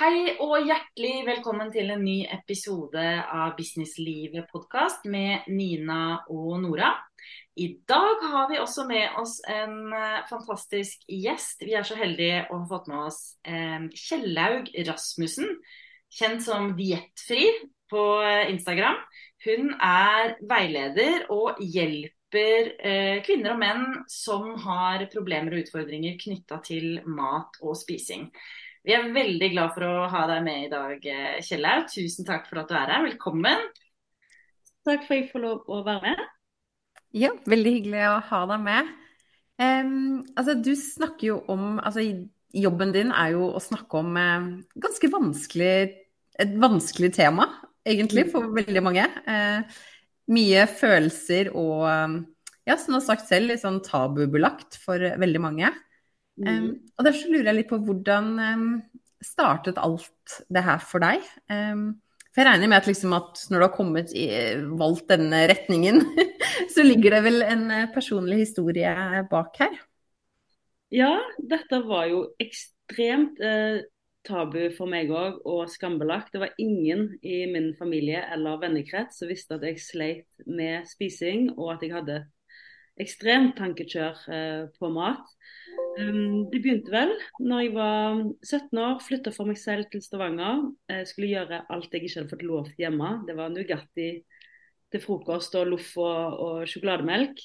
Hei og hjertelig velkommen til en ny episode av Businesslivet-podkast med Nina og Nora. I dag har vi også med oss en eh, fantastisk gjest. Vi er så heldige å ha fått med oss eh, Kjellaug Rasmussen, kjent som Diettfri på eh, Instagram. Hun er veileder og hjelper kvinner og menn som har problemer og utfordringer knytta til mat og spising. Vi er veldig glad for å ha deg med i dag, eh, Kjellaug. Tusen takk for at du er her. Velkommen. Takk for at jeg får lov å være med. Ja, veldig hyggelig å ha deg med. Um, altså, du snakker jo om altså, Jobben din er jo å snakke om eh, ganske vanskelig Et vanskelig tema, egentlig, for mm. veldig mange. Eh, mye følelser og, ja, som du har sagt selv, litt sånn tabubelagt for veldig mange. Um, og derfor lurer jeg litt på hvordan um, startet alt det her for deg? Um, for jeg regner med at, liksom at når du har kommet i, valgt denne retningen, så ligger det vel en eh, personlig historie bak her? Ja, dette var jo ekstremt eh, tabu for meg òg, og skambelagt. Det var ingen i min familie eller vennekrets som visste at jeg sleit med spising, og at jeg hadde ekstremt tankekjør eh, på mat. Det begynte vel når jeg var 17 år, flytta for meg selv til Stavanger. Jeg skulle gjøre alt jeg ikke hadde fått lov til hjemme. Det var Nugatti til frokost og loff og, og sjokolademelk.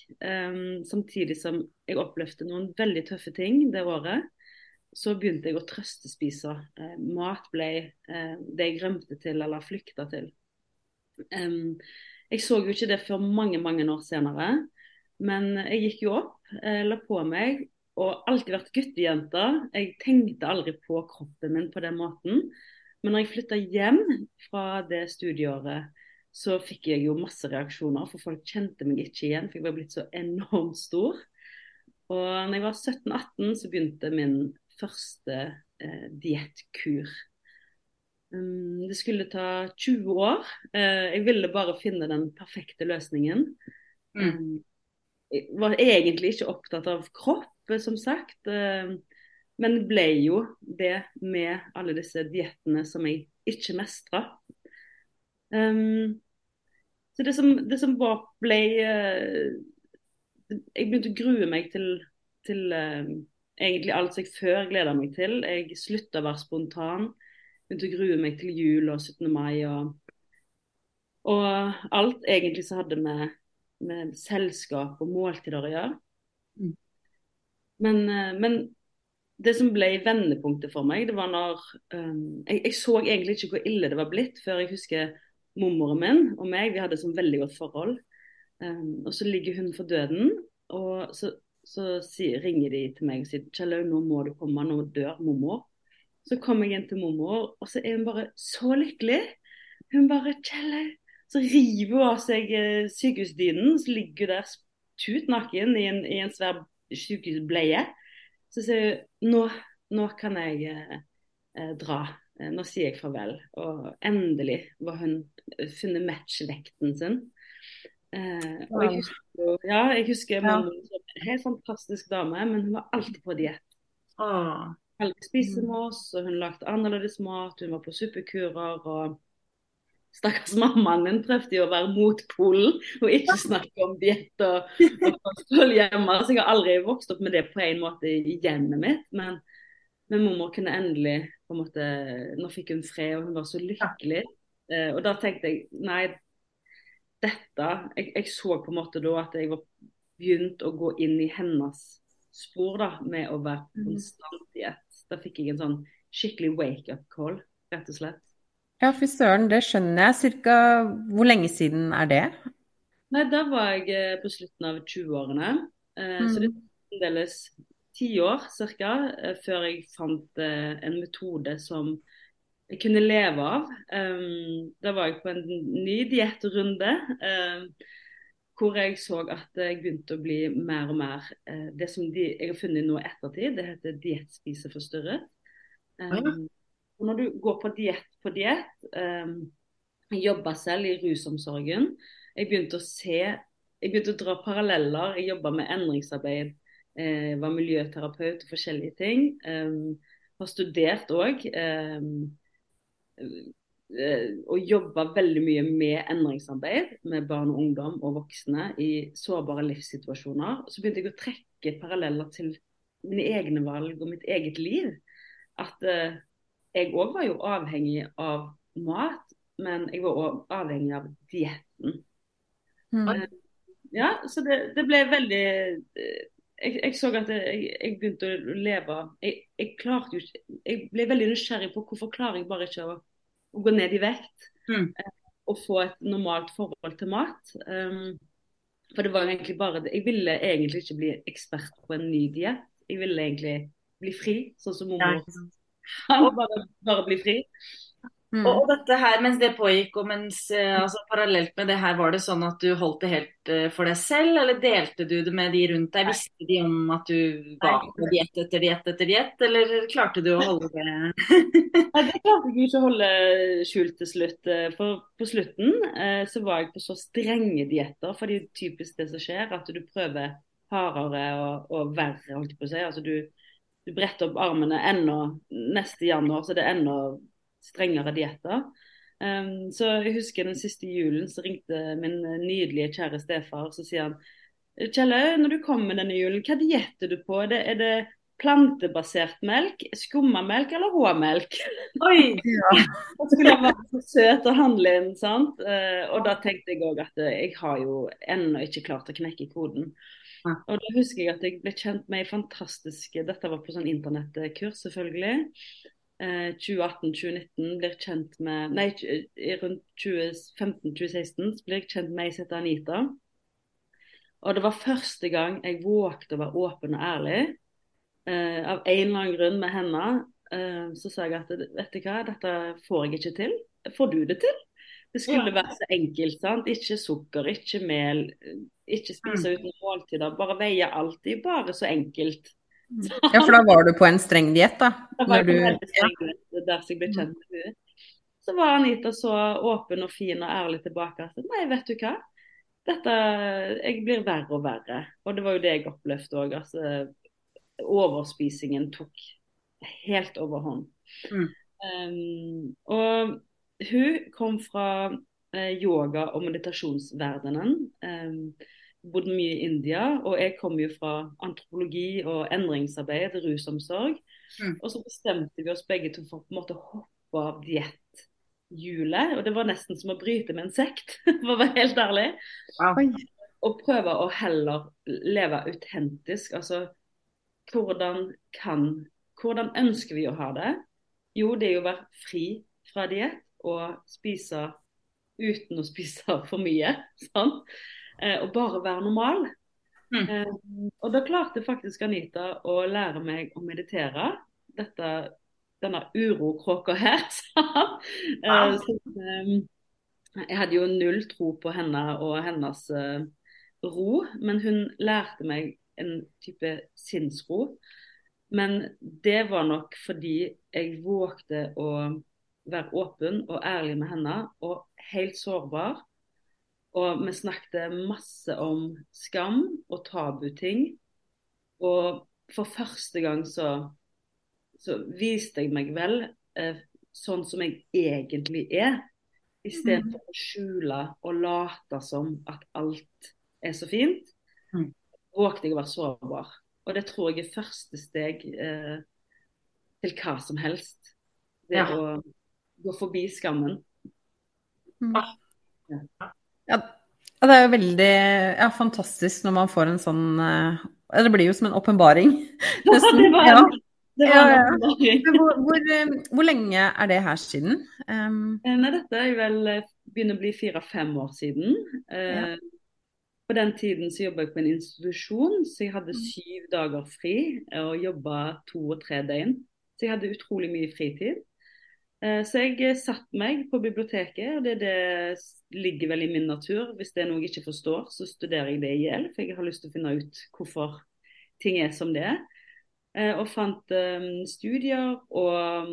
Samtidig som jeg opplevde noen veldig tøffe ting det året. Så begynte jeg å trøstespise. Uh, mat ble uh, det jeg rømte til eller flykta til. Jeg så jo ikke det før mange, mange år senere. Men jeg gikk jo opp, eh, la på meg og alltid vært guttejente. Jeg tenkte aldri på kroppen min på den måten. Men når jeg flytta hjem fra det studieåret, så fikk jeg jo masse reaksjoner. For folk kjente meg ikke igjen, for jeg var blitt så enormt stor. Og når jeg var 17-18, så begynte min første eh, diettkur. Um, det skulle ta 20 år. Uh, jeg ville bare finne den perfekte løsningen. Mm. Um, var egentlig ikke opptatt av kropp, som sagt. Eh, men ble jo det med alle disse diettene som jeg ikke mestra. Um, så det som, det som var, ble uh, Jeg begynte å grue meg til, til uh, egentlig alt jeg før gleda meg til. Jeg slutta å være spontan. Begynte å grue meg til jul og 17. mai og, og alt egentlig som hadde med med selskap og måltider å gjøre. Mm. Men, eh, men, det som ble vendepunktet for meg, det var når um, jeg, jeg, så egentlig ikke hvor ille det var blitt, før jeg husker mormoren min og meg, vi hadde et veldig godt forhold. Um, og så ligger hun for døden, og så, så si, ringer de til meg og sier Kjellaug, nå må du komme, nå dør mormor. Så kommer jeg inn til mormor, og så er hun bare så lykkelig. Hun bare Kjellaug, så river hun av seg eh, sykehusdynen, så ligger hun der tut naken i en, i en svær sykehusbleie. Så sier hun nå, nå kan jeg eh, eh dra. Eh, nå sier jeg farvel. Og endelig var hun funnet matchvekten sin. Eh, og jeg husker, ja, jeg husker mamma som en helt fantastisk dame, men hun var alltid på diett. Hun spiste med oss, og hun lagde annerledes mat, hun var på suppekurer. og Stakkars mammaen min prøvde jo å være motpolen og ikke snakke om diett og, og kosthold hjemme. Så jeg har aldri vokst opp med det på en måte i hjemmet mitt. Men, men mormor kunne endelig på en måte, Nå fikk hun fred, og hun var så lykkelig. Eh, og da tenkte jeg nei, dette jeg, jeg, så på en måte da at jeg var begynt å gå inn i hennes spor da, med å være konstant i ett. Da fikk jeg en sånn skikkelig wake-up call, rett og slett. Ja, fy søren, det skjønner jeg. Cirka hvor lenge siden er det? Nei, Da var jeg eh, på slutten av 20-årene. Eh, mm. Så det er fremdeles ti år ca. Eh, før jeg fant en metode som jeg kunne leve av. Da var jeg på en ny diettrunde. Hvor jeg så at jeg begynte å bli mer og mer Det som de, jeg har funnet nå i ettertid, det heter diettspiseforstyrret. Um, og når du går på diett på diett, um, jobba selv i rusomsorgen, jeg begynte å se jeg begynte å dra paralleller. Jeg jobba med endringsarbeid, eh, var miljøterapeut og forskjellige ting. Um, har studert òg um, eh, og jobba veldig mye med endringsarbeid med barn og ungdom og voksne i sårbare livssituasjoner. Så begynte jeg å trekke paralleller til mine egne valg og mitt eget liv. At eh, jeg òg var jo avhengig av mat, men jeg var òg avhengig av dietten. Mm. Eh, ja, så det, det ble veldig eh, jeg, jeg, så at jeg, jeg, begynte å leve jeg, jeg, klarte jo ikke Jeg ble veldig nysgjerrig på hvorfor klarer jeg bare ikke å, å gå ned i vekt mm. Eh, og få et normalt forhold til mat. Um, for det var jo egentlig bare det. Jeg ville egentlig ikke bli ekspert på en ny diett. Jeg ville egentlig bli fri, sånn som mormor. Ja, bare, bare bli fri. Mm. Og, og, dette her, mens det pågikk, og mens, eh, altså, parallelt med det her, var det sånn at du holdt det helt uh, for deg selv, eller delte du det med de rundt deg? Visste de om at du var på diett etter diett etter diett, eller klarte du å holde det Nei, det klarte jeg ikke å holde skjult til slutt. Eh, for på slutten så var jeg på så strenge dietter, for det er typisk det som skjer, at du prøver hardere og, og verre, holdt jeg på å si. Altså, du, du bretter opp armene enda neste januar, så det er enda strengere dietter. Um, så jeg husker den siste julen så ringte min nydelige kjære stefar så sier han Kjelle, når du kommer denne julen, hva dietter du på? Det, er det plantebasert melk, skummamelk eller H-melk? Oi! ja. Og skulle være så søt å handle inn, sant. Uh, og da tenkte jeg òg at jeg har jo ennå ikke klart å knekke koden. Og da husker jeg at jeg ble kjent med ei fantastisk Dette var på sånn internettkurs, selvfølgelig. 2018-2019 eh, blir kjent med Nei, rundt 2015-2016 blir jeg kjent med ei som heter Anita. Og det var første gang jeg vågte å være åpen og ærlig. Eh, av en eller annen grunn med henne eh, så sa jeg at vet du hva, dette får jeg ikke til. Får du det til? Det skulle ja. være så enkelt. sant? Ikke sukker, ikke mel, ikke spise mm. uten måltider. Bare veie alltid. Bare så enkelt. Ja, for da var du på en streng diett, da? Da var jeg på en streng diett, der jeg ble kjent med henne. Så var Anita så åpen og fin og ærlig tilbake at nei, vet du hva. Dette, Jeg blir verre og verre. Og det var jo det jeg opplevde òg. Altså, overspisingen tok helt overhånd. Mm. Um, og hun kom fra uh, yoga- og meditasjonsverdenen. Eh, bodd mye i India, og jeg kom jo fra antropologi og endringsarbeid, rusomsorg. Mm. Og så bestemte vi oss begge to for å hoppe av dietthjulet. Og det var nesten som å bryte med en sekt, for å være helt ærlig. Wow. Og prøve å heller leve autentisk. Altså hvordan kan Hvordan ønsker vi å ha det? Jo, det er jo å være fri fra diett og spise uten å spise for mye. Sånn. eh, og bare være normal. Mm. Eh, og da klarte faktisk Anita å lære meg å meditere. Dette, denne urokråka her, Sånn. Eh, så, jeg hadde jo null tro på henne og hennes ro, men hun lærte meg en type sinnsro. Men det var nok fordi jeg vågte å være åpen og ærlig med henne, og helt sårbar. Og vi snakket masse om skam og tabuting. Og for første gang så, så viste jeg meg vel eh, sånn som jeg egentlig er. Istedenfor mm. å skjule og late som at alt er så fint, mm. vågte jeg å være sårbar. Og det tror jeg er første steg eh, til hva som helst. Det ja. å gå forbi skammen. Mm. Ja. Ja, det er jo veldig ja, fantastisk når man får en sånn uh, Det blir jo som en åpenbaring. Ja, det var, ja. Det var ja, hvor, hvor, eh, hvor, lenge er det her siden? Um, Nei, dette er jo vel begynner å bli fire-fem år siden. Uh, på den tiden så jobba jeg på en institusjon, så jeg hadde mm. syv dager fri og jobba to og tre døgn. Så jeg hadde utrolig mye fritid. Eh, så jeg satte satt meg på biblioteket, og det, det, ligger vel i min natur. Hvis det er noe jeg ikke forstår, så studerer jeg det i hjel, for jeg har lyst til å finne ut hvorfor ting er som det er. Eh, og fant studier og,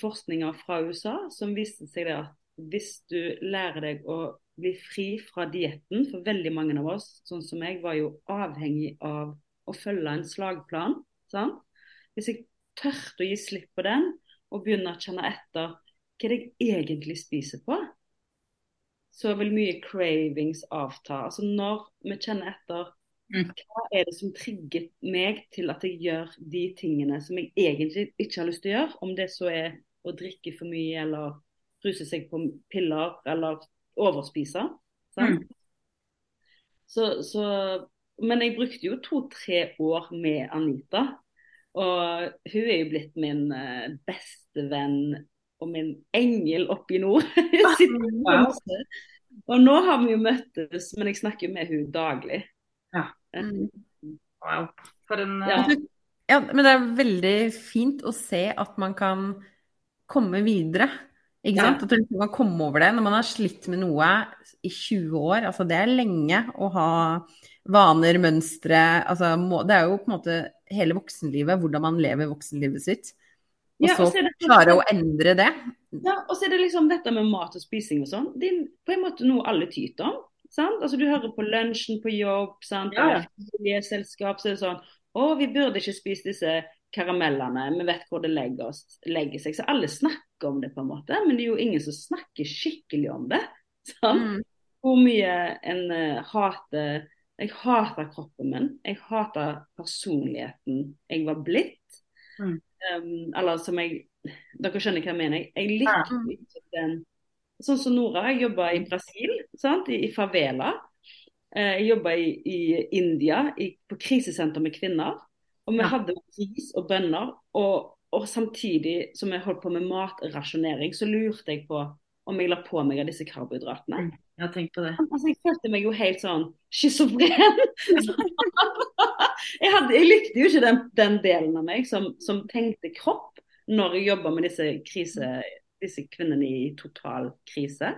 forskninger fra USA som viste seg at hvis du lærer deg å bli fri fra dietten, for veldig mange av oss, sånn som meg, var jo avhengig av å følge en slagplan. Sant? Hvis jeg tørte å gi slipp på den, og begynne å kjenne etter hva er det jeg egentlig spiser på, så vil mye cravings avta. Altså når vi kjenner etter Mm. hva er det som trigger meg til at jeg gjør de tingene som jeg egentlig ikke har lyst til å gjøre, om det så er å drikke for mye eller ruse seg på piller eller overspise. Sant? Så, så, men jeg brukte jo to-tre år med Anita. Og hun er jo blitt min eh, beste venn og min engel oppe i nord. Og nå har vi jo møttes, men jeg snakker jo med hun daglig. Ja. Wow. For en Ja. eh, Ja, men det er veldig fint å se at man kan komme videre. Ikke Ja. sant? At du liksom kan komme over det når man har slitt med noe i 20 år. Altså det er lenge å ha vaner, mønstre altså må, Det er jo på en måte hele voksenlivet, hvordan man lever voksenlivet sitt. Og Ja, så og så det- klare å endre det. Ja, og så er det liksom dette med mat og spising og sånn. Det er på en måte noe alle tyter om. Sant? Altså Du hører på lunsjen på jobb, sant? Ja, familieselskap, så er det sånn Å, vi burde ikke spise disse karamellene, vi vet hvor det legger, oss, legger seg. Så alle snakker om det, på en måte, men det er jo ingen som snakker skikkelig om det. Sant? Mm. Hvor mye en uh, hater Jeg hater kroppen min. Jeg hater personligheten jeg var blitt. Mm. Um, eller som jeg Dere skjønner hva jeg mener. Jeg liker Ja. ikke den Sånn som Nora. Jeg jobba i Brasil, sant? I, i favela. Eh, Jeg jobba i, i India, i, på krisesenter med kvinner. Og vi Ja. hadde ris og bønner. Og, og samtidig som jeg holdt på med matrasjonering, så lurte jeg på om jeg la på meg av disse karbohydratene. Jeg har tenkt på det. Altså, jeg følte meg jo helt sånn schizofren. jeg, hadde- jeg likte jo ikke den, den delen av meg som, som tenkte kropp når jeg jobba med disse, krise, disse kvinnene i total krise.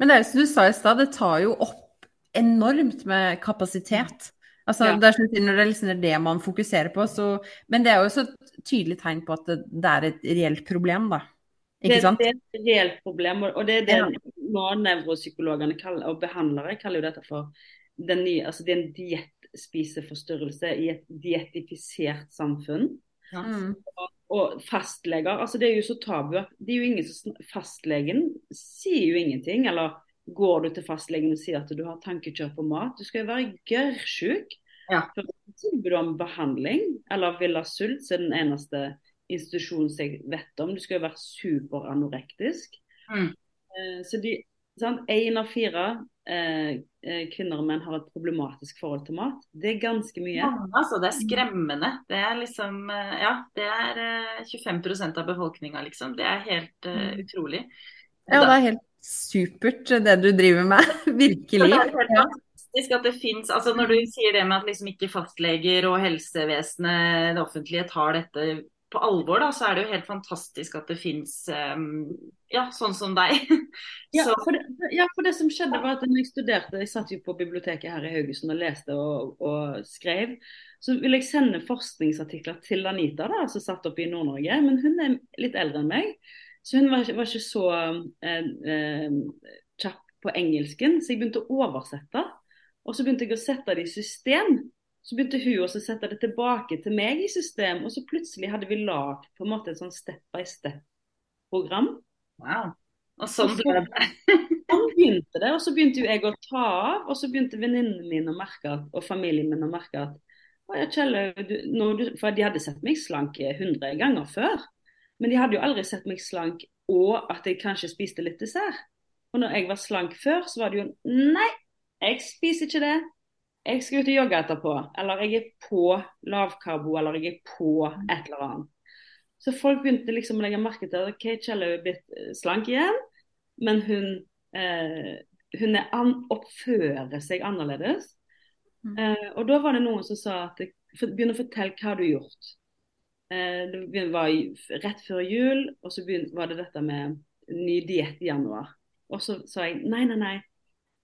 Men det er som du sa i stad, det tar jo opp enormt med kapasitet. Altså, Ja. det er sånn, når det er liksom det man fokuserer på, så Men det er jo også et tydelig tegn på at det, det er et reelt problem, da. Ikke Det, sant? det er et reelt problem, og og det er det Ja. nå nevropsykologene kaller, og behandlere kaller jo dette for den nye, altså det er en diettspiseforstyrrelse i et dietifisert samfunn. Mm. Og fastleger, altså det er jo så tabu at det er jo ingen som Fastlegen sier jo ingenting. Eller går du til fastlegen og sier at du har tankekjør på mat? Du skal jo være gørrsjuk. Ja. For tilbud om behandling, eller Villa Sult, så er den eneste institusjonen som jeg vet om. Du skal jo være superanorektisk. Mm. Eh, så de, sant? En av fire eh, eh, kvinner og menn har et problematisk forhold til mat. Det er ganske mye. Ja, altså. Det er skremmende. Det er liksom eh, Ja, det er eh, 25% av befolkninga, liksom. Det er helt uh, utrolig. Ja, det er helt supert det du driver med. Virkelig. Det er helt fantastisk at det finnes, altså Når du sier det med at liksom ikke fastleger og helsevesenet, det offentlige, tar dette på alvor, da, så er det jo helt fantastisk at det fins ja, sånn som deg. Ja for, det, ja, for det som skjedde var at når jeg studerte, jeg satt jo på biblioteket her i Haugesund og leste og, og skrev, så ville jeg sende forskningsartikler til Anita, da, som satt oppe i Nord-Norge. Men hun er litt eldre enn meg, så hun var, var ikke så eh, eh, kjapp på engelsken. Så jeg begynte å oversette. Og så begynte jeg å sette det i system. Så begynte hun også å sette det tilbake til meg i system, og så plutselig hadde vi lagd på en måte et sånn step by step-program. wow. Og sånn ble det. Sånn begynte det, og så begynte jeg å ta av. Og så begynte venninnene mine å merke at, og familien min å merke at du, For de hadde sett meg slank 100 ganger før. Men de hadde jo aldri sett meg slank og at jeg kanskje spiste litt dessert. Og når jeg var slank før, så var det jo Nei, jeg spiser ikke det. Jeg skal ut og jogge etterpå. Eller jeg er på lavkarbo, eller jeg er på et eller annet. Så folk begynte liksom å legge merke til at ok, Kjell er blitt eh, slank igjen, men hun, eh, hun er oppfører seg annerledes. Mm. Eh, og da var det noen som sa at begynn å fortelle hva du har gjort. Eh, det var rett før jul, og så var det dette med ny diett i januar. Og så sa jeg nei, nei, nei.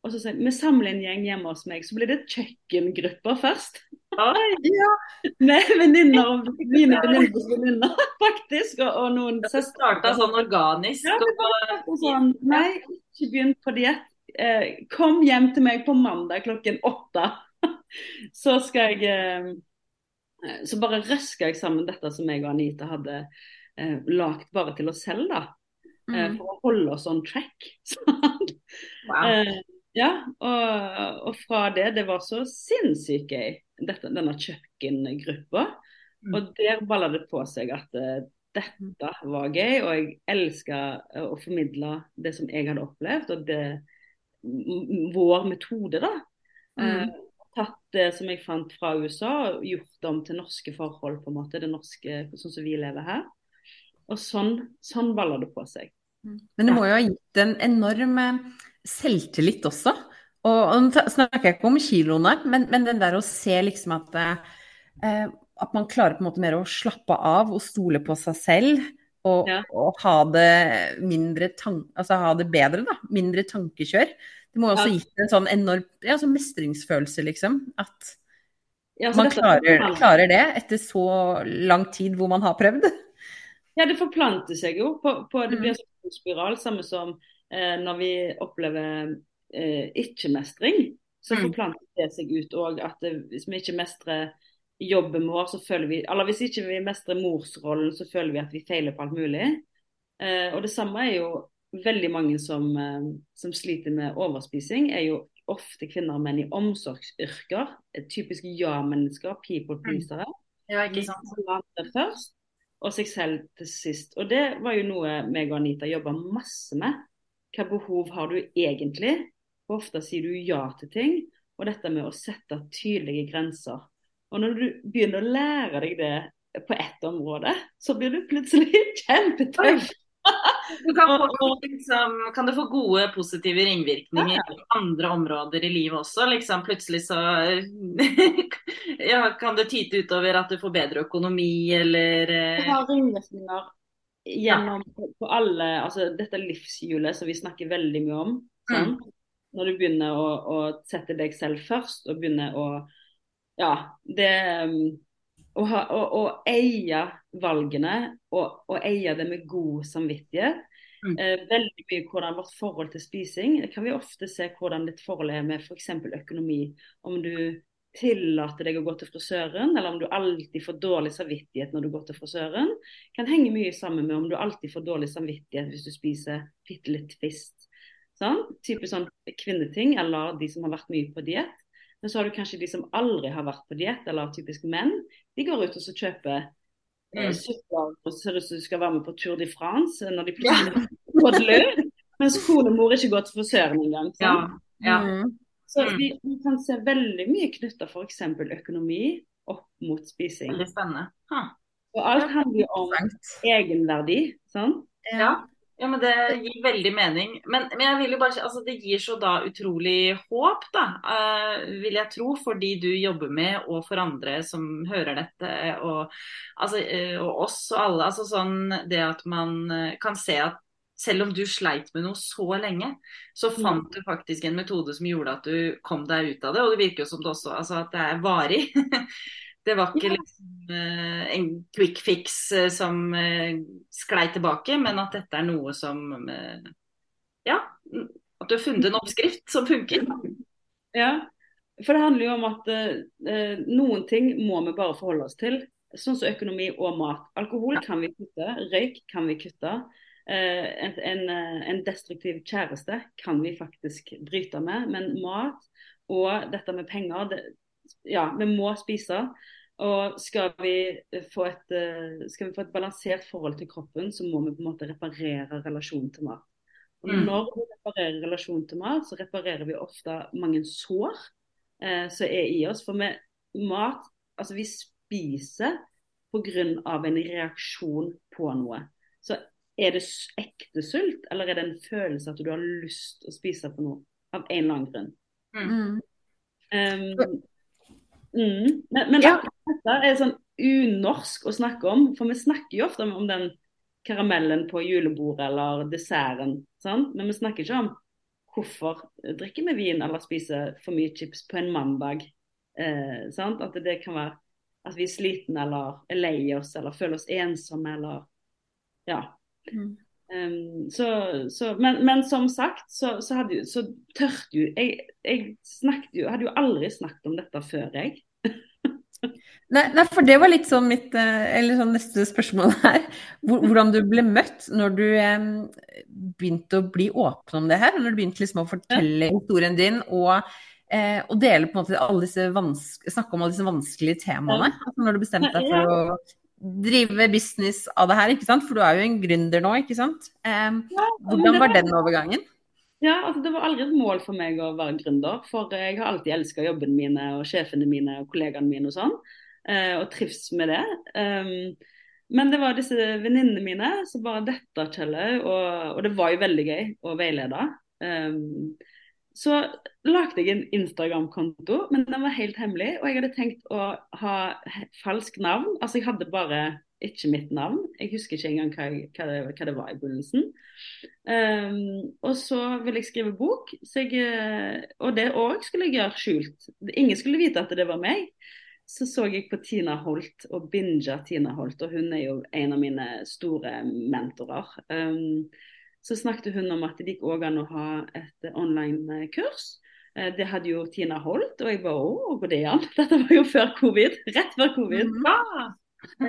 Og så sier vi samler en gjeng hjemme hos meg, så blir det kjøkkengrupper først. Oi, Med venninner og mine venninners venninner, faktisk. Og, og noen det starta sånn organisk. Ja, det og, Og sånn, nei, ikke begynn på diett. Eh, kom hjem til meg på mandag klokken åtte. Så skal jeg eh, Så bare røska jeg sammen dette som jeg og Anita hadde eh, lagd bare til oss selv, da. mm. for å holde oss on track. wow. Eh, ja, og, og, fra det Det var så sinnssykt gøy, dette, denne kjøkkengruppa. Mm. Og der balla det på seg at uh, dette var gøy, og jeg elska uh, å formidle det som jeg hadde opplevd, og det, vår metode, da. Mm. Uh, tatt det som jeg fant fra USA og gjort om til norske forhold, på en måte. Det norske, sånn som vi lever her. Og sånn, sånn balla det på seg. Mm. Men det må jo ha gitt en enorm selvtillit også. Og, og nå snakker jeg ikke om kiloene, men, men, den der å se liksom at, eh, at man klarer på en måte mer å slappe av og stole på seg selv. Og, ja. og ha det mindre altså ha det bedre, da. Mindre tankekjør. Det må også ja. gitt en sånn enorm ja, sånn mestringsfølelse, liksom. At ja, man klarer, klarer, det etter så lang tid hvor man har prøvd. Ja, det forplanter seg jo. På, på, det blir mm. en spiral, samme som eh, når vi opplever eh, ikke-mestring. Så mm. forplanter det seg ut òg at det, hvis vi ikke mestrer jobben vår, så føler vi Eller hvis ikke vi mestrer morsrollen, så føler vi at vi feiler på alt mulig. Eh, og det samme er jo veldig mange som, eh, som, sliter med overspising, er jo ofte kvinner og menn i omsorgsyrker. Typiske ja-mennesker, people mm. pleasere. Ja, ikke sant. først, og seg selv til sist. Og det var jo noe meg og Anita jobba masse med. Hva behov har du egentlig? Og ofte sier du ja til ting. Og dette med å sette tydelige grenser. Og når du begynner å lære deg det på ett område, så blir du plutselig kjempetøff. Du kan, få, liksom, kan, du få gode, positive ringvirkninger ja. på andre områder i livet også? Liksom, plutselig så ja, kan det tyte utover at du får bedre økonomi, eller eh, Det har ringvirkninger gjennom på alle altså Dette livshjulet som vi snakker veldig mye om. Mm. Når du begynner å, å, sette deg selv først, og begynner å Ja, det å, ha, å, å, eie valgene og, eie det med god samvittighet. Mm. Eh, veldig mye hvordan vårt forhold til spising kan vi ofte se hvordan ditt forhold er med f.eks. økonomi. Om du tillater deg å gå til frisøren, eller om du alltid får dårlig samvittighet når du går til frisøren, kan henge mye sammen med om du alltid får dårlig samvittighet hvis du spiser bitte litt fisk. Sånn? Type sånn kvinneting, eller de som har vært mye på diett. Men så har du kanskje de som aldri har vært på diett, eller typisk menn. De går ut og så kjøper eh, mm. sukker og ser ut som du skal være med på Tour de France når de plutselig får løp. Mens konemor ikke går til frisøren engang. Ja. Ja. Mm. Så vi, vi, kan se veldig mye knytta f.eks. økonomi opp mot spising. Veldig spennende. Ha. Og alt handler jo om egenverdi. Sånn? Ja. Ja, men Det gir veldig mening. Men, men, jeg vil jo bare, altså det gir så da utrolig håp, da, uh, vil jeg tro, for de du jobber med og for andre som hører dette. Og, altså, uh, og oss og alle. altså sånn Det at man uh, kan se at selv om du sleit med noe så lenge, så mm. fant du faktisk en metode som gjorde at du kom deg ut av det. Og det virker jo som det også altså at det er varig. Det var ikke liksom uh, en quick fix uh, som uh, sklei tilbake, men at dette er noe som Ja, at du har funnet en oppskrift som funker. Ja, for det handler jo om at noen ting må vi bare forholde oss til. Sånn som økonomi og mat. Alkohol kan vi kutte, røyk kan vi kutte. En, en, en, destruktiv kjæreste kan vi faktisk bryte med, men mat og dette med penger, det, ja, vi må spise. Og skal vi, få et, eh, skal vi få et balansert forhold til kroppen, så må vi på en måte reparere relasjonen til mat. Og mm. Når vi reparerer relasjonen til mat, så reparerer vi ofte mange sår eh, som er i oss. For med mat Altså, vi spiser pga. en reaksjon på noe. Så er det ekte sult, eller er det en følelse at du har lyst til å spise på noe av en eller annen grunn? Mm. Um, Mm. Men, men ja. dette er sånn unorsk å snakke om, for vi snakker jo ofte om den karamellen på julebordet eller desserten. Sant? Men vi snakker ikke om hvorfor drikker vi vin eller spiser for mye chips på en mandag. Eh, at det kan være at vi er slitne eller er lei oss eller føler oss ensomme eller ja. Mm. Um, så, så, men, men, som sagt, så, så, hadde, så tørte jo jeg, jeg jo, hadde jo aldri snakket om dette før, jeg. Nei, nei, for det var litt sånn mitt eh, Eller sånn neste spørsmål her. Hvordan du ble møtt når du eh, begynte å bli åpen om det her. Når du begynte liksom å fortelle historien din og, eh, og dele på en måte alle disse snakke om alle disse vanskelige temaene. Altså når du bestemte deg for å drive business av det her, ikke sant? For du er jo en gründer nå, ikke sant? Eh, hvordan var den overgangen? Ja, altså Det var aldri et mål for meg å være gründer. For jeg har alltid elska jobben mine og sjefene mine og kollegaene mine og sånn. Eh, og trives med det. Um, men det var disse venninnene mine som bare dette, Kjellaug. Og, og, det var jo veldig gøy å veilede. Um, så lagde jeg en Instagram-konto, men den var helt hemmelig. Og jeg hadde tenkt å ha falsk navn. Altså jeg hadde bare ikke mitt navn. Jeg husker ikke engang hva, hva, det, hva det, var i begynnelsen. Um, og så ville jeg skrive bok, jeg, eh, og det òg skulle jeg gjøre skjult. Ingen skulle vite at det var meg. Så så jeg på Tina Holt og binga Tina Holt, og hun er jo en av mine store mentorer. Um, så snakket hun om at det gikk òg an å ha et online-kurs. Eh, det hadde jo Tina Holt, og jeg bare å, går det an? Dette var jo før covid. Rett før covid. Ja.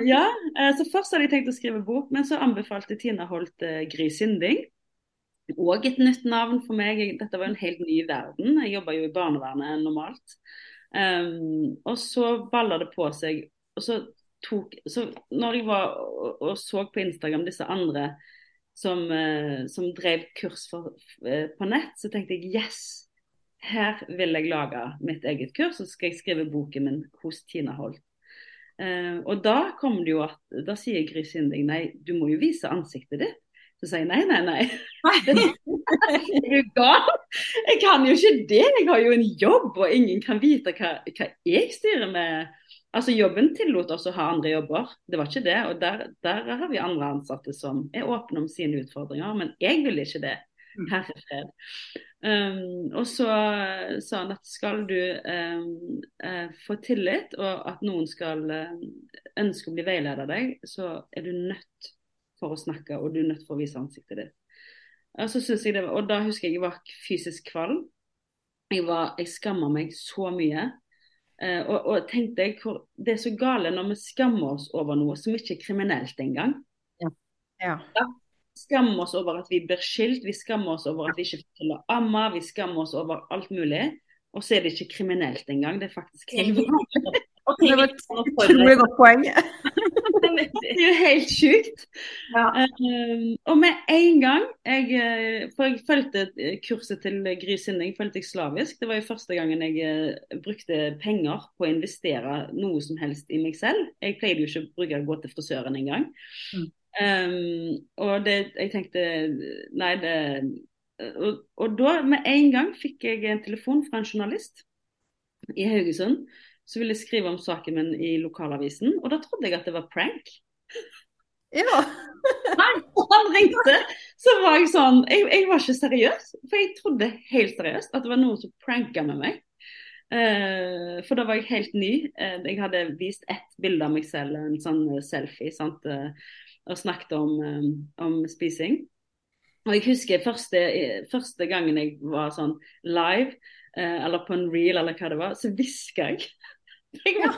Ja, eh, så Først hadde jeg tenkt å skrive bok, men så anbefalte Tina Holt eh, Gry Synding. Og et nytt navn for meg. Dette var en helt ny verden. Jeg jobba jo i barnevernet normalt. Um, og så balla det på seg. og så tok, så når jeg var og, og så på Instagram disse andre som, uh, som drev kurs for, uh, på nett, så tenkte jeg yes, her vil jeg lage mitt eget kurs. Så skal jeg skrive boken min hos Tina Holt. Uh, og da kom det jo at, da sier Gry Sinding nei, du må jo vise ansiktet ditt. Så sier jeg nei, nei, nei. er du gal? Jeg kan jo ikke det. Jeg har jo en jobb, og ingen kan vite hva, hva jeg styrer med. Altså Jobben tillot oss å ha andre jobber, det var ikke det. Og der, der har vi andre ansatte som er åpne om sine utfordringer, men jeg ville ikke det. Herre Herrefred. Um, og så sa han at skal du um, uh, få tillit, og at noen skal uh, ønske å bli veileder av deg, så er du nødt for å snakke, og du er nødt for å vise ansiktet ditt. Og, så jeg det var, og da husker jeg jeg var fysisk kvalm. Jeg, var, jeg skamma meg så mye. Uh, og, og tenkte jeg, hvor, Det er så gale når vi skammer oss over noe som ikke er kriminelt engang. Ja. Ja. ja skammer oss over at vi blir skilt, vi skammer oss over at vi ikke får til å amme, vi skammer oss over alt mulig. Og så er det ikke kriminelt engang. Det er faktisk helt Det var et utrolig godt poeng. det er jo helt sjukt. Ja. Um, og med en gang jeg eh, For jeg fulgte kurset til Gry Sinding fulgte jeg slavisk. Det var jo første gangen jeg uh, brukte penger på å investere noe som helst i meg selv. Jeg pleide jo ikke å bruke å gå til frisøren engang. Mm. Um, og det, jeg tenkte Nei, det og, og, da med en gang fikk jeg en telefon fra en journalist i Haugesund som ville jeg skrive om saken min i lokalavisen. Og da trodde jeg at det var prank. Ja. Nei, han ringte, så var jeg sånn jeg, jeg, var ikke seriøs. For jeg trodde helt seriøst at det var noen som pranka med meg. Uh, for da var jeg helt ny. Uh, jeg hadde vist ett bilde av meg selv, en sånn selfie. sant? Uh, og snakket om, um, om spising. Og jeg husker første, første, gangen jeg var sånn live, eller på en reel, eller hva det var, så hviska jeg. jeg ja.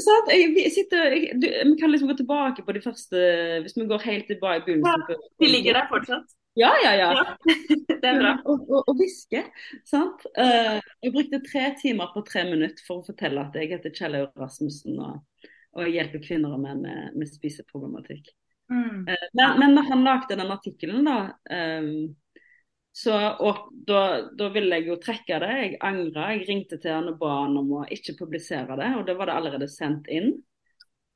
sånn, jeg sitter, jeg, du, vi kan liksom gå tilbake på de første Hvis vi går helt tilbake i begynnelsen. Ja, de ligger der fortsatt? Ja, ja, ja. ja det er bra. Og hviske. sant? Uh, jeg brukte tre timer på tre minutter for å fortelle at jeg heter Kjell Rasmussen. og og hjelper kvinner og menn med, med spiseproblematikk. Mm. Uh, men, men, når han lagde den artikkelen, da, um, så, og da, da, ville jeg jo trekke det. Jeg angra. Jeg ringte til han og ba han om å ikke publisere det, og da var det allerede sendt inn.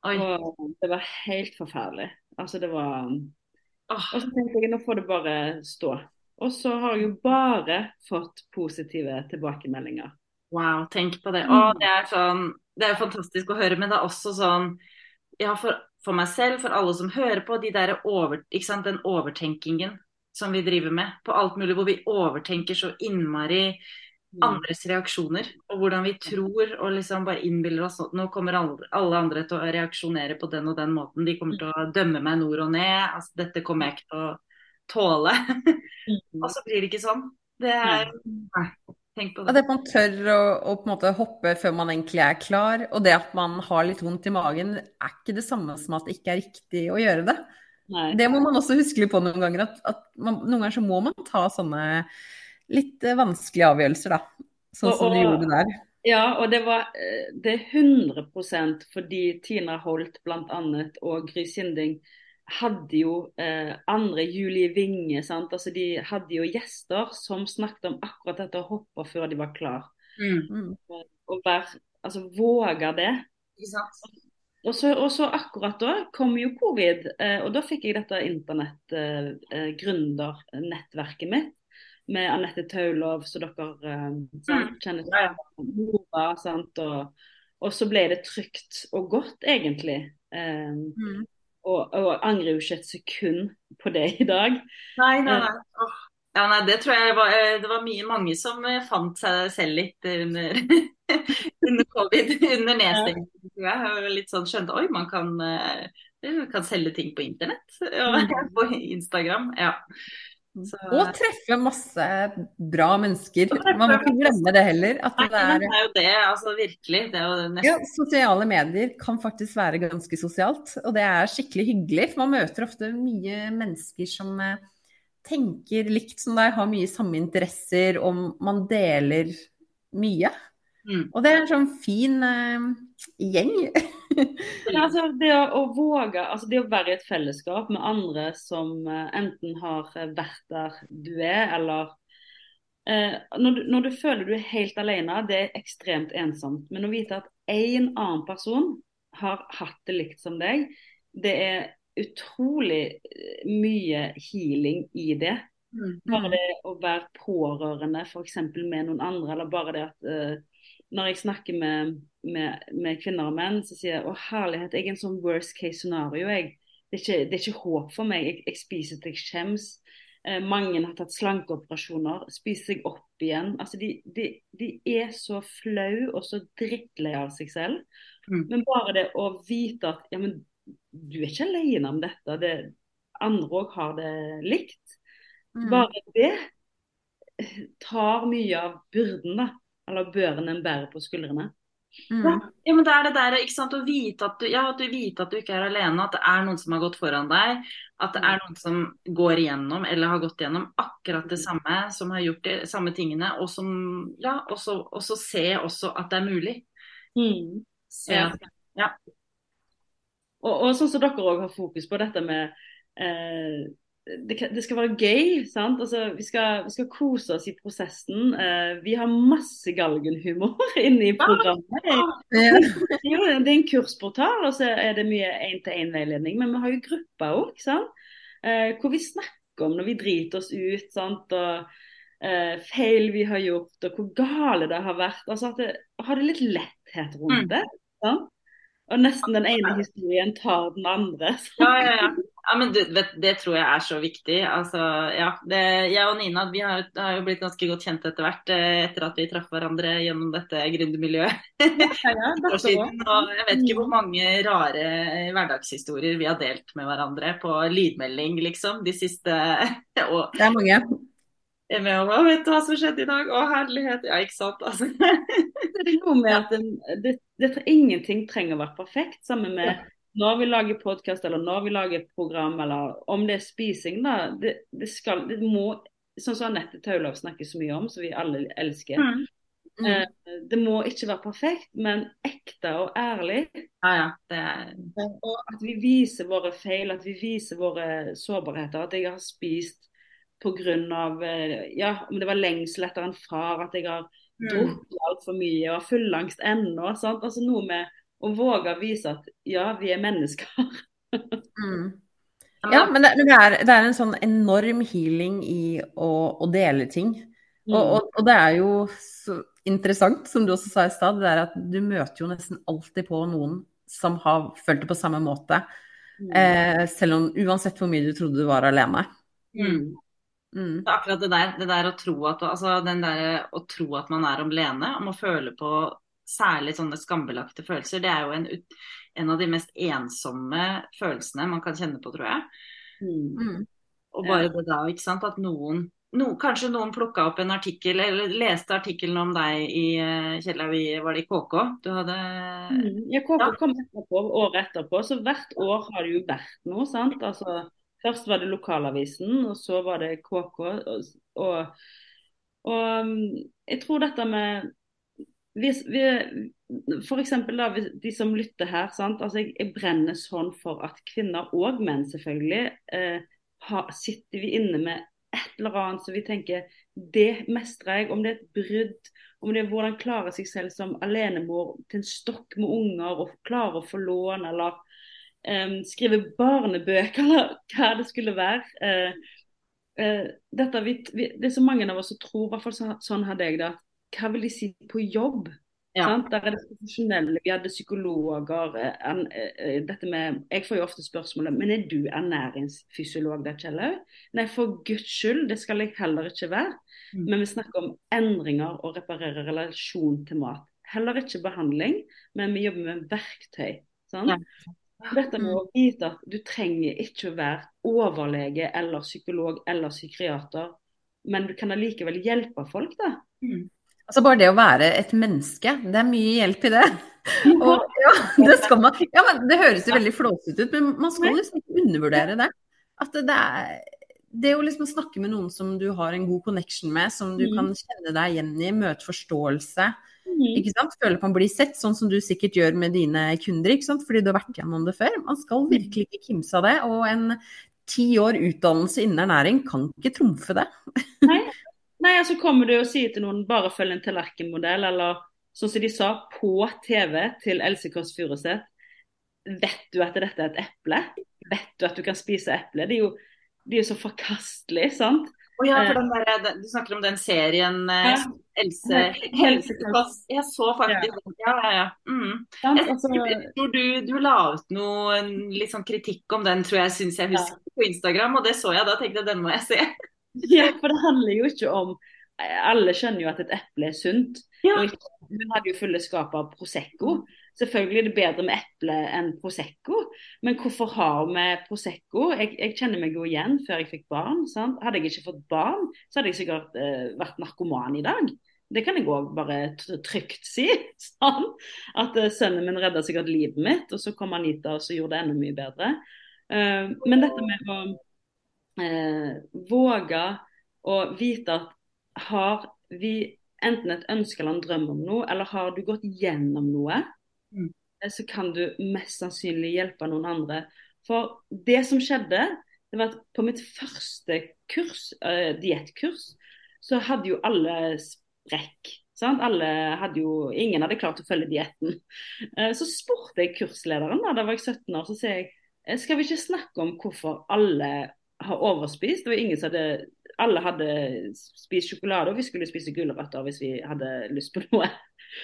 Oi. Og det var helt forferdelig. Altså, det var oh. Og så tenkte jeg nå får det bare stå. Og så har jeg jo bare fått positive tilbakemeldinger. Wow, tenk på det. Å, det er sånn det er fantastisk å høre, men det er også sånn ja, for, for meg selv, for alle som hører på, de der over, sant, den overtenkingen som vi driver med på alt mulig, hvor vi overtenker så innmari mm. andres reaksjoner. Og hvordan vi tror og liksom bare innbiller oss nå kommer alle, andre til å reaksjonere på den og den måten. De kommer til å dømme meg nord og ned. altså Dette kommer jeg ikke til å tåle. Mm. og så blir det ikke sånn. Det er Nei. Tenk på At man tør å, å på en måte hoppe før man egentlig er klar. Og det at man har litt vondt i magen, er ikke det samme som at det ikke er riktig å gjøre det. Nei. Det må man også huske litt på noen ganger. At, at man, noen ganger så må man ta sånne litt eh, vanskelige avgjørelser, da. Sånn Og- som du gjorde der. Ja, og det var eh, det er 100 fordi Tina Holt bl.a. og Gry Sinding hadde jo eh, andre Julie Winge, sant. Altså de hadde jo gjester som snakket om akkurat dette å hoppe før de var klar. Mm. Og, Og være, altså våge det. Ikke sant? Og så, og så akkurat da kom jo covid, eh, og da fikk jeg dette internettgründernettverket mitt med Anette Taulov, som dere eh, sant, kjenner til. og, og så ble det trygt og godt, egentlig. Eh, Mm. og, og angrer jo ikke et sekund på det i dag. Nei, nei, nei. Åh. Ja, nei, det tror jeg var, eh, det var mye mange som eh, fant seg selv litt under, under covid, under nedstengningen. Jeg Og litt sånn skjønte oi, man kan, eh, kan selge ting på internett. Ja, Mm. på Instagram. Ja. Så, Og treffe masse bra mennesker. Man må ikke glemme det heller. Nei, det er det er jo det, altså virkelig. Det Ja, sosiale medier kan faktisk være ganske sosialt, og det er skikkelig hyggelig. For man møter ofte mye mennesker som eh, tenker likt som deg, har mye samme interesser, og man deler mye. Mm. Og det er en sånn fin uh, gjeng. ja, altså, det å, å våge, altså det å være i et fellesskap med andre som uh, enten har eh, vært der du er, eller uh, når, du, når du føler du er helt alene, det er ekstremt ensomt. Men å vite at én annen person har hatt det likt som deg, det er utrolig eh, mye healing i det. Mm. Bare det å være pårørende f.eks. med noen andre, eller bare det at uh, når jeg snakker med, med, med kvinner og menn, så sier jeg å herlighet, jeg er en sånn worst case scenario. Jeg. Det, er ikke, det er ikke håp for meg. Jeg, jeg spiser til jeg skjems. Eh, mange har tatt slankeoperasjoner, spiser seg opp igjen. Altså, de, de, de er så flau og så drittlei av seg selv. Mm. Men bare det å vite at ja, men du er ikke alene om dette. Det, andre òg har det likt. Mm. Bare det tar mye av byrden, da. Eller børen en bærer på skuldrene. Mm. Ja, men det er det der, ikke sant, å vite at, du, ja, at du vite at du ikke er alene, at det er noen som har gått foran deg. At det er noen som går igjennom eller har gått igjennom akkurat det samme, som har gjort de samme tingene. Og som, ja, også, også se også at det er mulig. Se Ja. ja. Og, og sånn som dere òg har fokus på dette med eh, det, det skal være gøy. sant? Altså, vi, skal, vi skal kose oss i prosessen. Eh, vi har masse galgenhumor inne i programmet. Ja. Jo, det er en kursportal, og så er det mye én-til-én-veiledning. Men vi har jo grupper òg, eh, hvor vi snakker om når vi driter oss ut. sant? Og eh, feil vi har gjort, og hvor gale det har vært. Altså at det, Har det litt letthet rundt det. Mm. det. Og nesten den ene historien tar den andre. Ja, ja, ja. ja men du, vet, det tror jeg er så viktig. Altså, ja, det, jeg og Nina vi har, har jo blitt ganske godt kjent etter hvert, eh, etter at vi traff hverandre gjennom dette gründermiljøet. år siden. Og jeg vet ikke hvor mange rare hverdagshistorier vi har delt med hverandre på lydmelding, liksom, de siste og Det er mange. med å, vet du hva som skjedde i dag? Å, herlighet. Ja, ikke sant. Altså. Det er noe med at den, det, det, ingenting trenger å være perfekt. Sammen med når vi lager podkast eller når vi lager program, eller om det er spising. da, Det, det skal, det må, sånn som Anette Taulov snakker så mye om, som vi alle elsker. Mm. Mm. Eh, Det må ikke være perfekt, men ekte og ærlig. Ja, ja. Det er Og at vi viser våre feil, at vi viser våre sårbarheter. At jeg har spist pga. Ja, om det var lengsel etter en far, at jeg har. Drukket altfor mye og har fullangst ennå. sant? Altså Noe med å våge å vise at ja, vi er mennesker. Mm. Ja, men det, det, er, det er en sånn enorm healing i å, å dele ting. Og, og, og det er jo så interessant, som du også sa i stad, det er at du møter jo nesten alltid på noen som har følt det på samme måte. Mm. Eh, selv om uansett hvor mye du trodde du var alene. Mm. Mm. Det er akkurat det der, det der å tro at, altså, den der, å tro at man er alene, om å føle på særlig sånne skambelagte følelser, det er jo en, en av de mest ensomme følelsene man kan kjenne på, tror jeg. Mm. Mm. Og bare det da, ikke sant, at noen no, kanskje noen plukka opp en artikkel, eller leste artikkelen om deg i eh, Kjellaug, var det i KK? Du hadde mm, Ja, KK ja. kom etterpå, året etterpå. Så hvert år har det jo vært noe, sant. Altså, først var det lokalavisen, og så var det KK. Og, og, og mm, jeg tror dette med hvis vi, for eksempel da, De som lytter her. sant? Altså, jeg, jeg brenner sånn for at kvinner og menn selvfølgelig eh, ha, sitter vi inne med et eller annet som vi tenker det mestrer jeg. Om det er et brudd, om det er hvordan klare seg selv som alenemor til en stokk med unger og klare å få lån, eller um, skrive barnebøker, eller hva det skulle være. Uh, uh, dette, vi, vi, det er så mange av oss som tror, i hvert fall så, sånn hadde jeg det, hva vil de si på jobb? Ja. Der er det profesjonelle, vi hadde psykologer. En, eh, dette med, jeg får jo ofte spørsmålet men er du ernæringsfysiolog der, Kjellaug? Nei, for guds skyld, det skal jeg heller ikke være. Mm. Men vi snakker om endringer og reparere relasjon til mat. Heller ikke behandling, men vi jobber med verktøy. Sånn? Ja. Dette med å mm. vite at du trenger ikke å være overlege eller psykolog eller psykiater, men du kan allikevel hjelpe folk. da. Mm. Altså bare det å være et menneske, det er mye hjelp i det. Og, ja, det, man, ja, det høres jo veldig flåsete ut, men man skal liksom ikke undervurdere det. At det, er, det å liksom snakke med noen som du har en god connection med, som du kan mm. kjenne deg igjen i, møte forståelse, mm. ikke sant? føle at man blir sett, sånn som du sikkert gjør med dine kunder, ikke sant? fordi du har vært gjennom det før. Man skal mm. virkelig ikke kimse av det. Og en ti år utdannelse innen ernæring kan ikke trumfe det. Nei, Nei, altså kommer du og sier til noen bare følg en tallerkenmodell, eller sånn som de sa på TV til Else Kåss Furuseth. Vet du at dette er et eple? Vet du at du kan spise eple? Det er jo, de er så forkastelige, sant? Oh, ja, eh. den der, du snakker om den serien eh, ja. Else Helsekåss. Jeg så faktisk Ja, ja, ja. Mm. Jeg, altså- tror du, du la ut noe litt sånn kritikk om den, tror jeg syns jeg husker, på Instagram. Og det så jeg da, tenkte jeg den må jeg se. Ja, for det handler jo ikke om Alle skjønner jo at et eple er sunt. Ja. hun hadde jo fulle skap av Prosecco. Selvfølgelig er det bedre med eple enn Prosecco, men hvorfor har vi Prosecco? Jeg, jeg, kjenner meg jo igjen før jeg fikk barn. Sant? Hadde jeg ikke fått barn, så hadde jeg sikkert eh, vært narkoman i dag. Det kan jeg òg bare trygt si. Sånn. At uh, sønnen min redda sikkert livet mitt, og så kom Anita og så gjorde det enda mye bedre. Uh, men dette med å uh, våge å vite at har vi enten et ønske eller en drøm om noe, eller har du gått gjennom noe, mm. Eh, så kan du mest sannsynlig hjelpe noen andre. For det som skjedde, det var at på mitt første kurs, uh, diettkurs, så hadde jo alle sprekk. Sant? Alle hadde jo, ingen hadde klart å følge dietten. Uh, så spurte jeg kurslederen, da, da var jeg 17 år, så sier jeg skal vi ikke snakke om hvorfor alle har overspist. Det var ingen som hadde Alle hadde spist sjokolade, og vi skulle spise gulrøtter hvis vi hadde lyst på noe.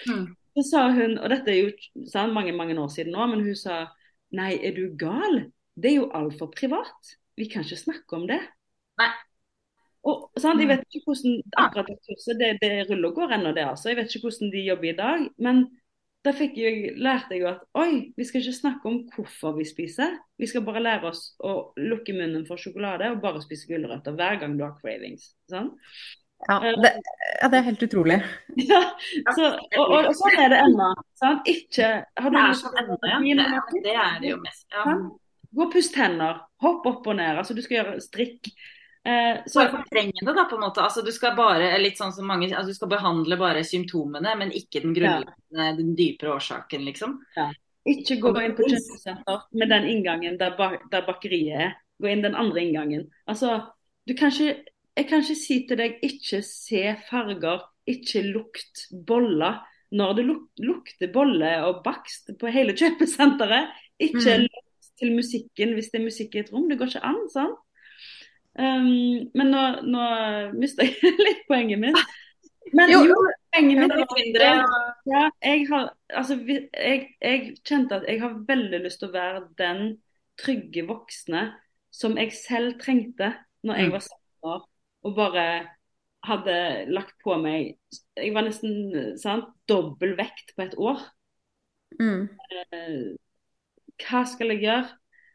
Mm. Så sa hun, og dette er jo sant, mange mange år siden nå, men hun sa nei, er du gal? Det er jo altfor privat. Vi kan ikke snakke om det. Nei. Og, sant, Jeg vet ikke hvordan akkurat det kurset det, det ruller og går ennå, det. altså. Jeg vet ikke hvordan de jobber i dag. Men da fikk jeg, lærte jeg jo at oi, vi skal ikke snakke om hvorfor vi spiser. Vi skal bare lære oss å lukke munnen for sjokolade og bare spise gulrøtter hver gang du har cravings. Sånn? Ja, det, ja, det, er helt utrolig. Ja, så, og, og, og, sånn er det ennå. Sånn? Ikke Har du lyst ennå, ja. det, det er det jo mest. Ja. Gå og pust hender. Hopp opp og ned. Altså, du skal gjøre strikk. Eh, så bare fortrenge det, da, på en måte. Altså, du skal bare litt sånn som mange, altså, du skal behandle bare symptomene, men ikke den grunnleggende, ja. den dypere årsaken, liksom. Ja. Ikke gå inn på kjøpesenter med den inngangen der, bak, der, bakeriet er. Gå inn den andre inngangen. Altså, du kan ikke, jeg kan ikke si til deg ikke se farger, ikke lukt boller. Når det luk lukter bolle og bakst på hele kjøpesenteret, ikke mm. lukt til musikken hvis det er musikk i et rom. Det går ikke an. sant? Um, men nå, nå mista jeg litt poenget mitt. Men jo, jo poenget mitt er ja, jeg, har, altså, jeg, jeg, kjente at jeg har veldig lyst til å være den trygge voksne som jeg selv trengte når jeg mm. var 17 år og bare hadde lagt på meg Jeg var nesten sant, dobbel vekt på et år. Mm. Uh, hva skal jeg gjøre?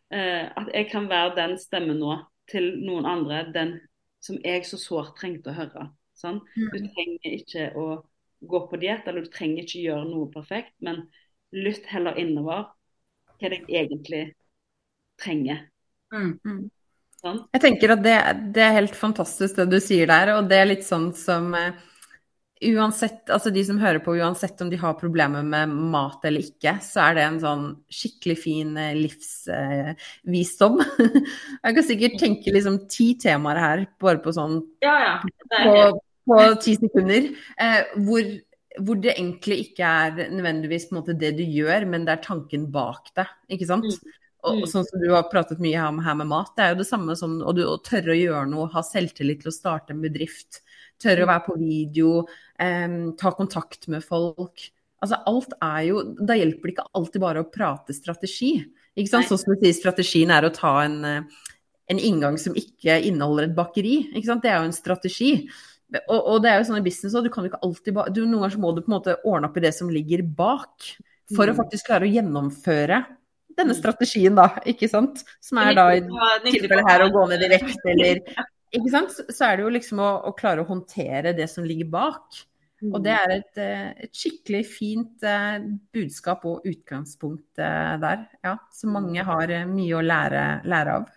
Uh, at jeg kan være den stemmen nå til noen andre den som jeg så sårt trengte å høre. Sånn? Mm. Du trenger ikke å gå på diett, eller du trenger ikke gjøre noe perfekt, men lytt heller innover hva det egentlig trenger. Mm. Mm. Sånn? Jeg tenker at det, det er helt fantastisk det du sier der, og det er litt sånn som eh, uansett, altså de som hører på, uansett om de har problemer med mat eller ikke, så er det en sånn skikkelig fin eh, livsvisdom. Jeg kan sikkert tenke liksom ti temaer her, bare på sånn Ja, ja. På, på ti sekunder, eh, hvor, hvor det egentlig ikke er nødvendigvis måte det du gjør, men det er tanken bak det, ikke sant? Mm. Og, og sånn som du har pratet mye om her med mat, det er jo det samme som du, å tørre å gjøre noe, ha selvtillit til å starte en bedrift, tørre å være på video, em, ta kontakt med folk. Altså alt er jo, Da hjelper det ikke alltid bare å prate strategi. ikke sant? Sånn som du sier, strategien er å ta en, eh, en inngang som ikke inneholder et bakeri. ikke sant? Det er jo en strategi. Og, og det er jo sånn i business òg, du kan jo ikke alltid ba du, Noen ganger må du på en måte ordne opp i det som ligger bak, for å Mm. faktisk klare å gjennomføre denne Mm. strategien, da, ikke sant? Som er da i tilfellet her å gå ned i vekt, eller Ikke sant? Så- er det jo liksom å, å klare å håndtere det som ligger bak. Og det er et, eh, et skikkelig fint eh, budskap og utgangspunkt eh, der, ja. Som mange har eh, mye å lære, lære av.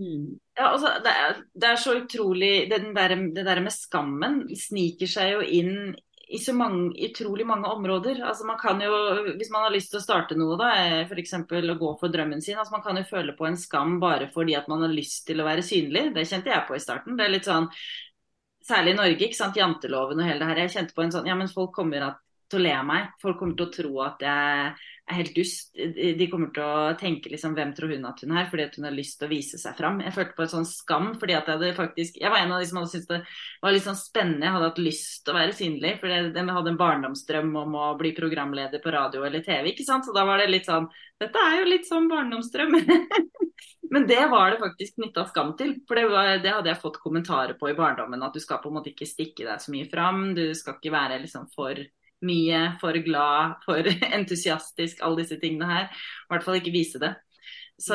Mm. Ja, altså, det, er, det er så utrolig den der, Det der med skammen sniker seg jo inn i så mange, utrolig mange områder. Altså man kan jo, Hvis man har lyst til å starte noe, da, f.eks. å gå for drømmen sin altså Man kan jo føle på en skam bare fordi at man har lyst til å være synlig. Det kjente jeg på i starten. Det er litt sånn, Særlig i Norge, ikke sant, janteloven og hele det her. Jeg kjente på en sånn Ja, men folk kommer til å le av meg. Folk kommer til å tro at jeg helt dust. De kommer til å tenke liksom Hvem tror hun at hun er? Fordi at hun har lyst til å vise seg fram. Jeg følte på et sånn skam fordi at jeg hadde faktisk Jeg var en av de som hadde syntes det var litt sånn spennende. Jeg hadde hatt lyst til å være synlig. For jeg hadde en barndomsdrøm om å bli programleder på radio eller TV, ikke sant. Så da var det litt sånn Dette er jo litt sånn barndomsdrøm. Men det var det faktisk knytta skam til. For det, var, det hadde jeg fått kommentarer på i barndommen. At du skal på en måte ikke stikke deg så mye fram. Du skal ikke være liksom for mye, for glad, for entusiastisk, alle disse tingene her. I hvert fall ikke vise det. Så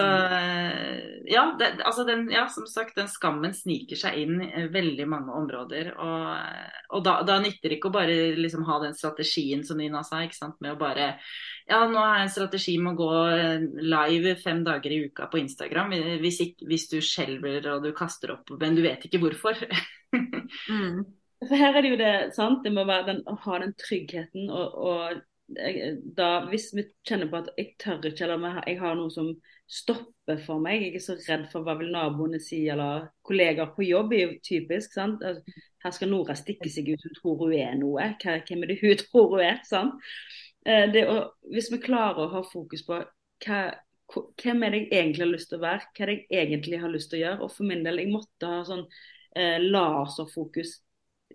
ja, det, altså den, ja, som sagt, den skammen sniker seg inn i veldig mange områder. Og, og da, da nytter det ikke å bare liksom ha den strategien som Nina sa, ikke sant, med å bare Ja, nå har jeg en strategi med å gå live fem dager i uka på Instagram. Hvis, ikke, hvis du skjelver og du kaster opp, men du vet ikke hvorfor. Mm. For her er det jo det, sant? Det må være den, å ha den tryggheten og, og da, hvis vi kjenner på at jeg tør ikke, eller jeg har noe som stopper for meg, jeg er så redd for hva vil naboene si, eller kollegaer på jobb er jo typisk. sant? Altså, her skal Nora stikke seg ut, hun tror hun er noe. Hvem er det hun tror hun er? sant? Eh, å, hvis vi klarer å ha fokus på hva, hvem er det jeg egentlig har lyst til å være, hva er det jeg egentlig har lyst til å gjøre. Og for min del, jeg måtte ha sånn eh, laserfokus.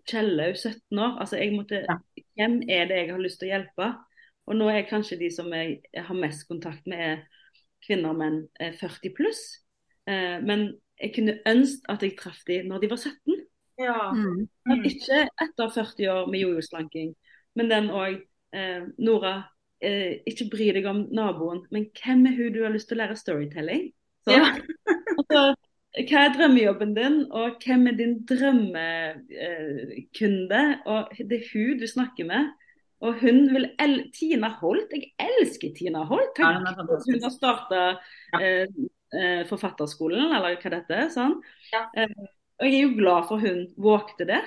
Kjellaug 17 år. altså jeg måtte, Ja. Hvem er det jeg har lyst til å hjelpe? Og nå er kanskje de som jeg, har mest kontakt med, er kvinner og menn eh, 40 pluss. Eh, men jeg kunne ønske at jeg traff de når de var 17. Ja. Mm. Mm. ikke etter 40 år med jojo-slanking. Men den òg eh, Nora, eh, ikke bry deg om naboen, men hvem er hun du har lyst til å lære storytelling? Så, Ja. altså, hva er drømmejobben din, og hvem er din drømmekunde? og det er hun du snakker med. Og hun vil el Tina Holt, jeg elsker Tina Holt. Ja, hun hun har starta ja. eh, Forfatterskolen, eller hva dette er. Sånn. Ja. Eh, og jeg er jo glad for hun vågte det.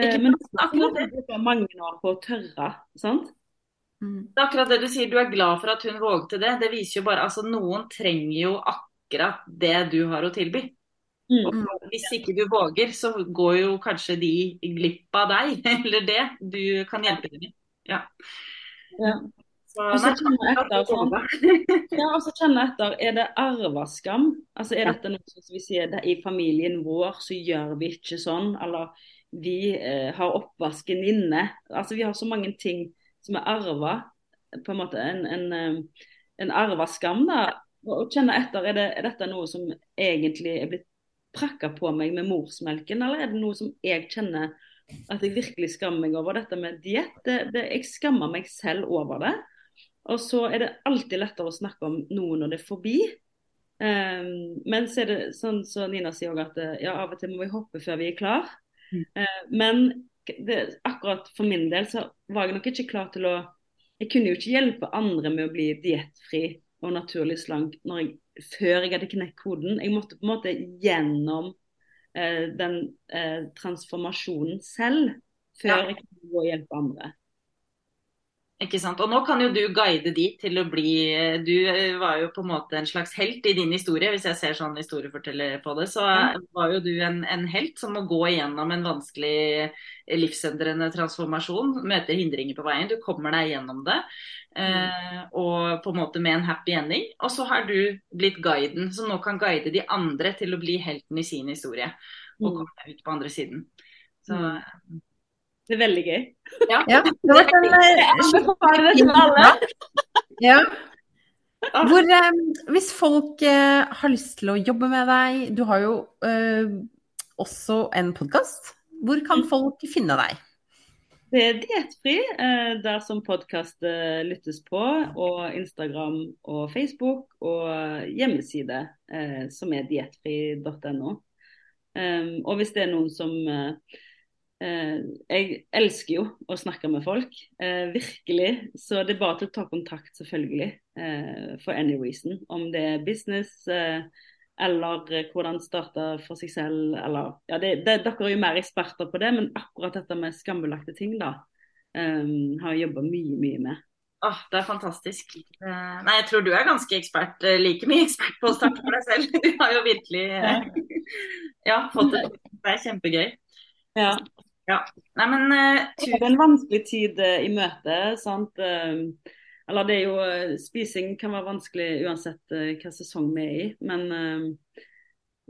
Eh, men det. det bruker mange år på å tørre. sant? Det er akkurat det du sier, du er glad for at hun vågte det. Det viser jo bare altså Noen trenger jo akkurat det du har å tilby. Mm. Og hvis ikke du våger, så går jo kanskje de glipp av deg, eller det du kan hjelpe dem med. Ja. Ja. Så, Og så kjenne etter, ja, og så kjenner etter, er det arveskam? Altså Er dette noe som vi sier det, i familien vår, så gjør vi ikke sånn? Eller vi eh, har oppvasken inne. Altså Vi har så mange ting som er arva. På en måte en, en, eh, en arva skam. da, og og kjenne etter, er, det, er dette noe som egentlig er blitt prakka på meg med morsmelken, eller er det noe som jeg kjenner at jeg virkelig skammer meg over? Dette med diett, det, det, jeg skammer meg selv over det. Og så er det alltid lettere å snakke om noe når det er forbi. Um, men så er det sånn som så Nina sier også, at ja, av og til må vi hoppe før vi er klar. Mm. Uh, men det, akkurat for min del så var jeg nok ikke klar til å Jeg kunne jo ikke hjelpe andre med å bli diettfri og naturlig slank jeg, før jeg hadde knekt koden. Jeg måtte på en måte gjennom eh, den eh, transformasjonen selv før ja. jeg kunne gå og hjelpe andre. Ikke sant? Og nå kan jo du guide de til å bli Du var jo på en måte en slags helt i din historie. Hvis jeg ser sånn historieforteller på det, så var jo du en, en helt som må gå igjennom en vanskelig livsendrende transformasjon. Møter hindringer på veien. Du kommer deg gjennom det. Eh, og på en måte med en happy ending. Og så har du blitt guiden, som nå kan guide de andre til å bli helten i sin historie. Og mm. komme ut på andre siden. Så mm. Det er veldig gøy. Ja, ja det var en, en, ja. Hvor, eh, hvis folk eh, har lyst til å jobbe med deg, du har jo eh, også en podkast. Hvor kan mm. folk finne deg? Det er Diettfri, eh, der som podkast eh, lyttes på. Og Instagram og Facebook og hjemmeside, eh, som er diettfri.no. Um, og hvis det er noen som uh, Eh, jeg elsker jo å snakke med folk, eh, virkelig. Så det er bare til å ta kontakt, selvfølgelig, eh, for any reason. Om det er business eller hvordan starte for seg selv, eller ja, det, det, Dere er jo mer eksperter på det, men akkurat dette med skambelagte ting, da, um, har jeg jobba mye, mye med. Åh, det er fantastisk. Uh, nei, jeg tror du er ganske ekspert, uh, like mye ekspert på å starte for deg selv. Du har jo virkelig uh, ja, fått det. Det er kjempegøy. Ja. Ja. Nei, men uh, Det er en vanskelig tid uh, i møte. sant? Uh, eller det er jo Spising kan være vanskelig uansett hva sesong vi er i. Men,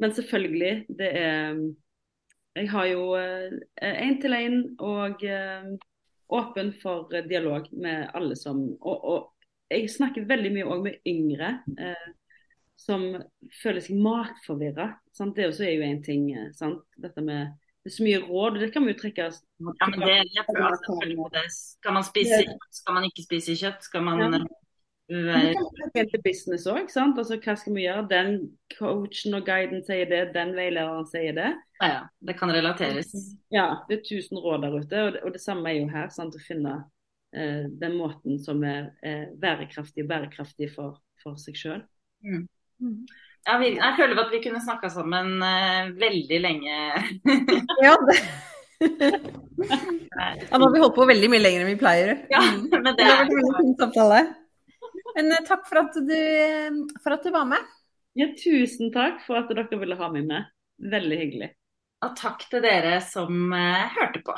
men selvfølgelig, det er Jeg har jo én-til-én og åpen for dialog med alle som og, og jeg snakker veldig mye òg med yngre som føler seg matforvirra. Det også er jo en ting. sant? Dette med det er så mye råd, og det kan vi jo trekke ja, men det, jeg føler på det. Skal man spise skal man ikke spise kjøtt? Skal man ja. Helt til business òg, sant. Altså, hva skal vi gjøre? Den coachen og guiden sier det, den veilederen sier det. Ja, ja. Det kan relateres. Ja, det er tusen råd der ute. Og det, og det samme er jo her. Sant? Å finne uh, den måten som er, er bærekraftig bærekraftig for, for seg sjøl. Mm. Mm. Ja, vi, jeg føler at vi kunne snakka sammen uh, veldig lenge. ja, det. ja, nå har vi holdt på veldig mye lenger enn vi pleier. Ja, men det, det har vært en fin samtale. Men uh, takk for at, du, for at, du, var med. Ja, tusen takk for at dere ville ha meg med. Veldig hyggelig. Og takk til dere som uh, hørte på.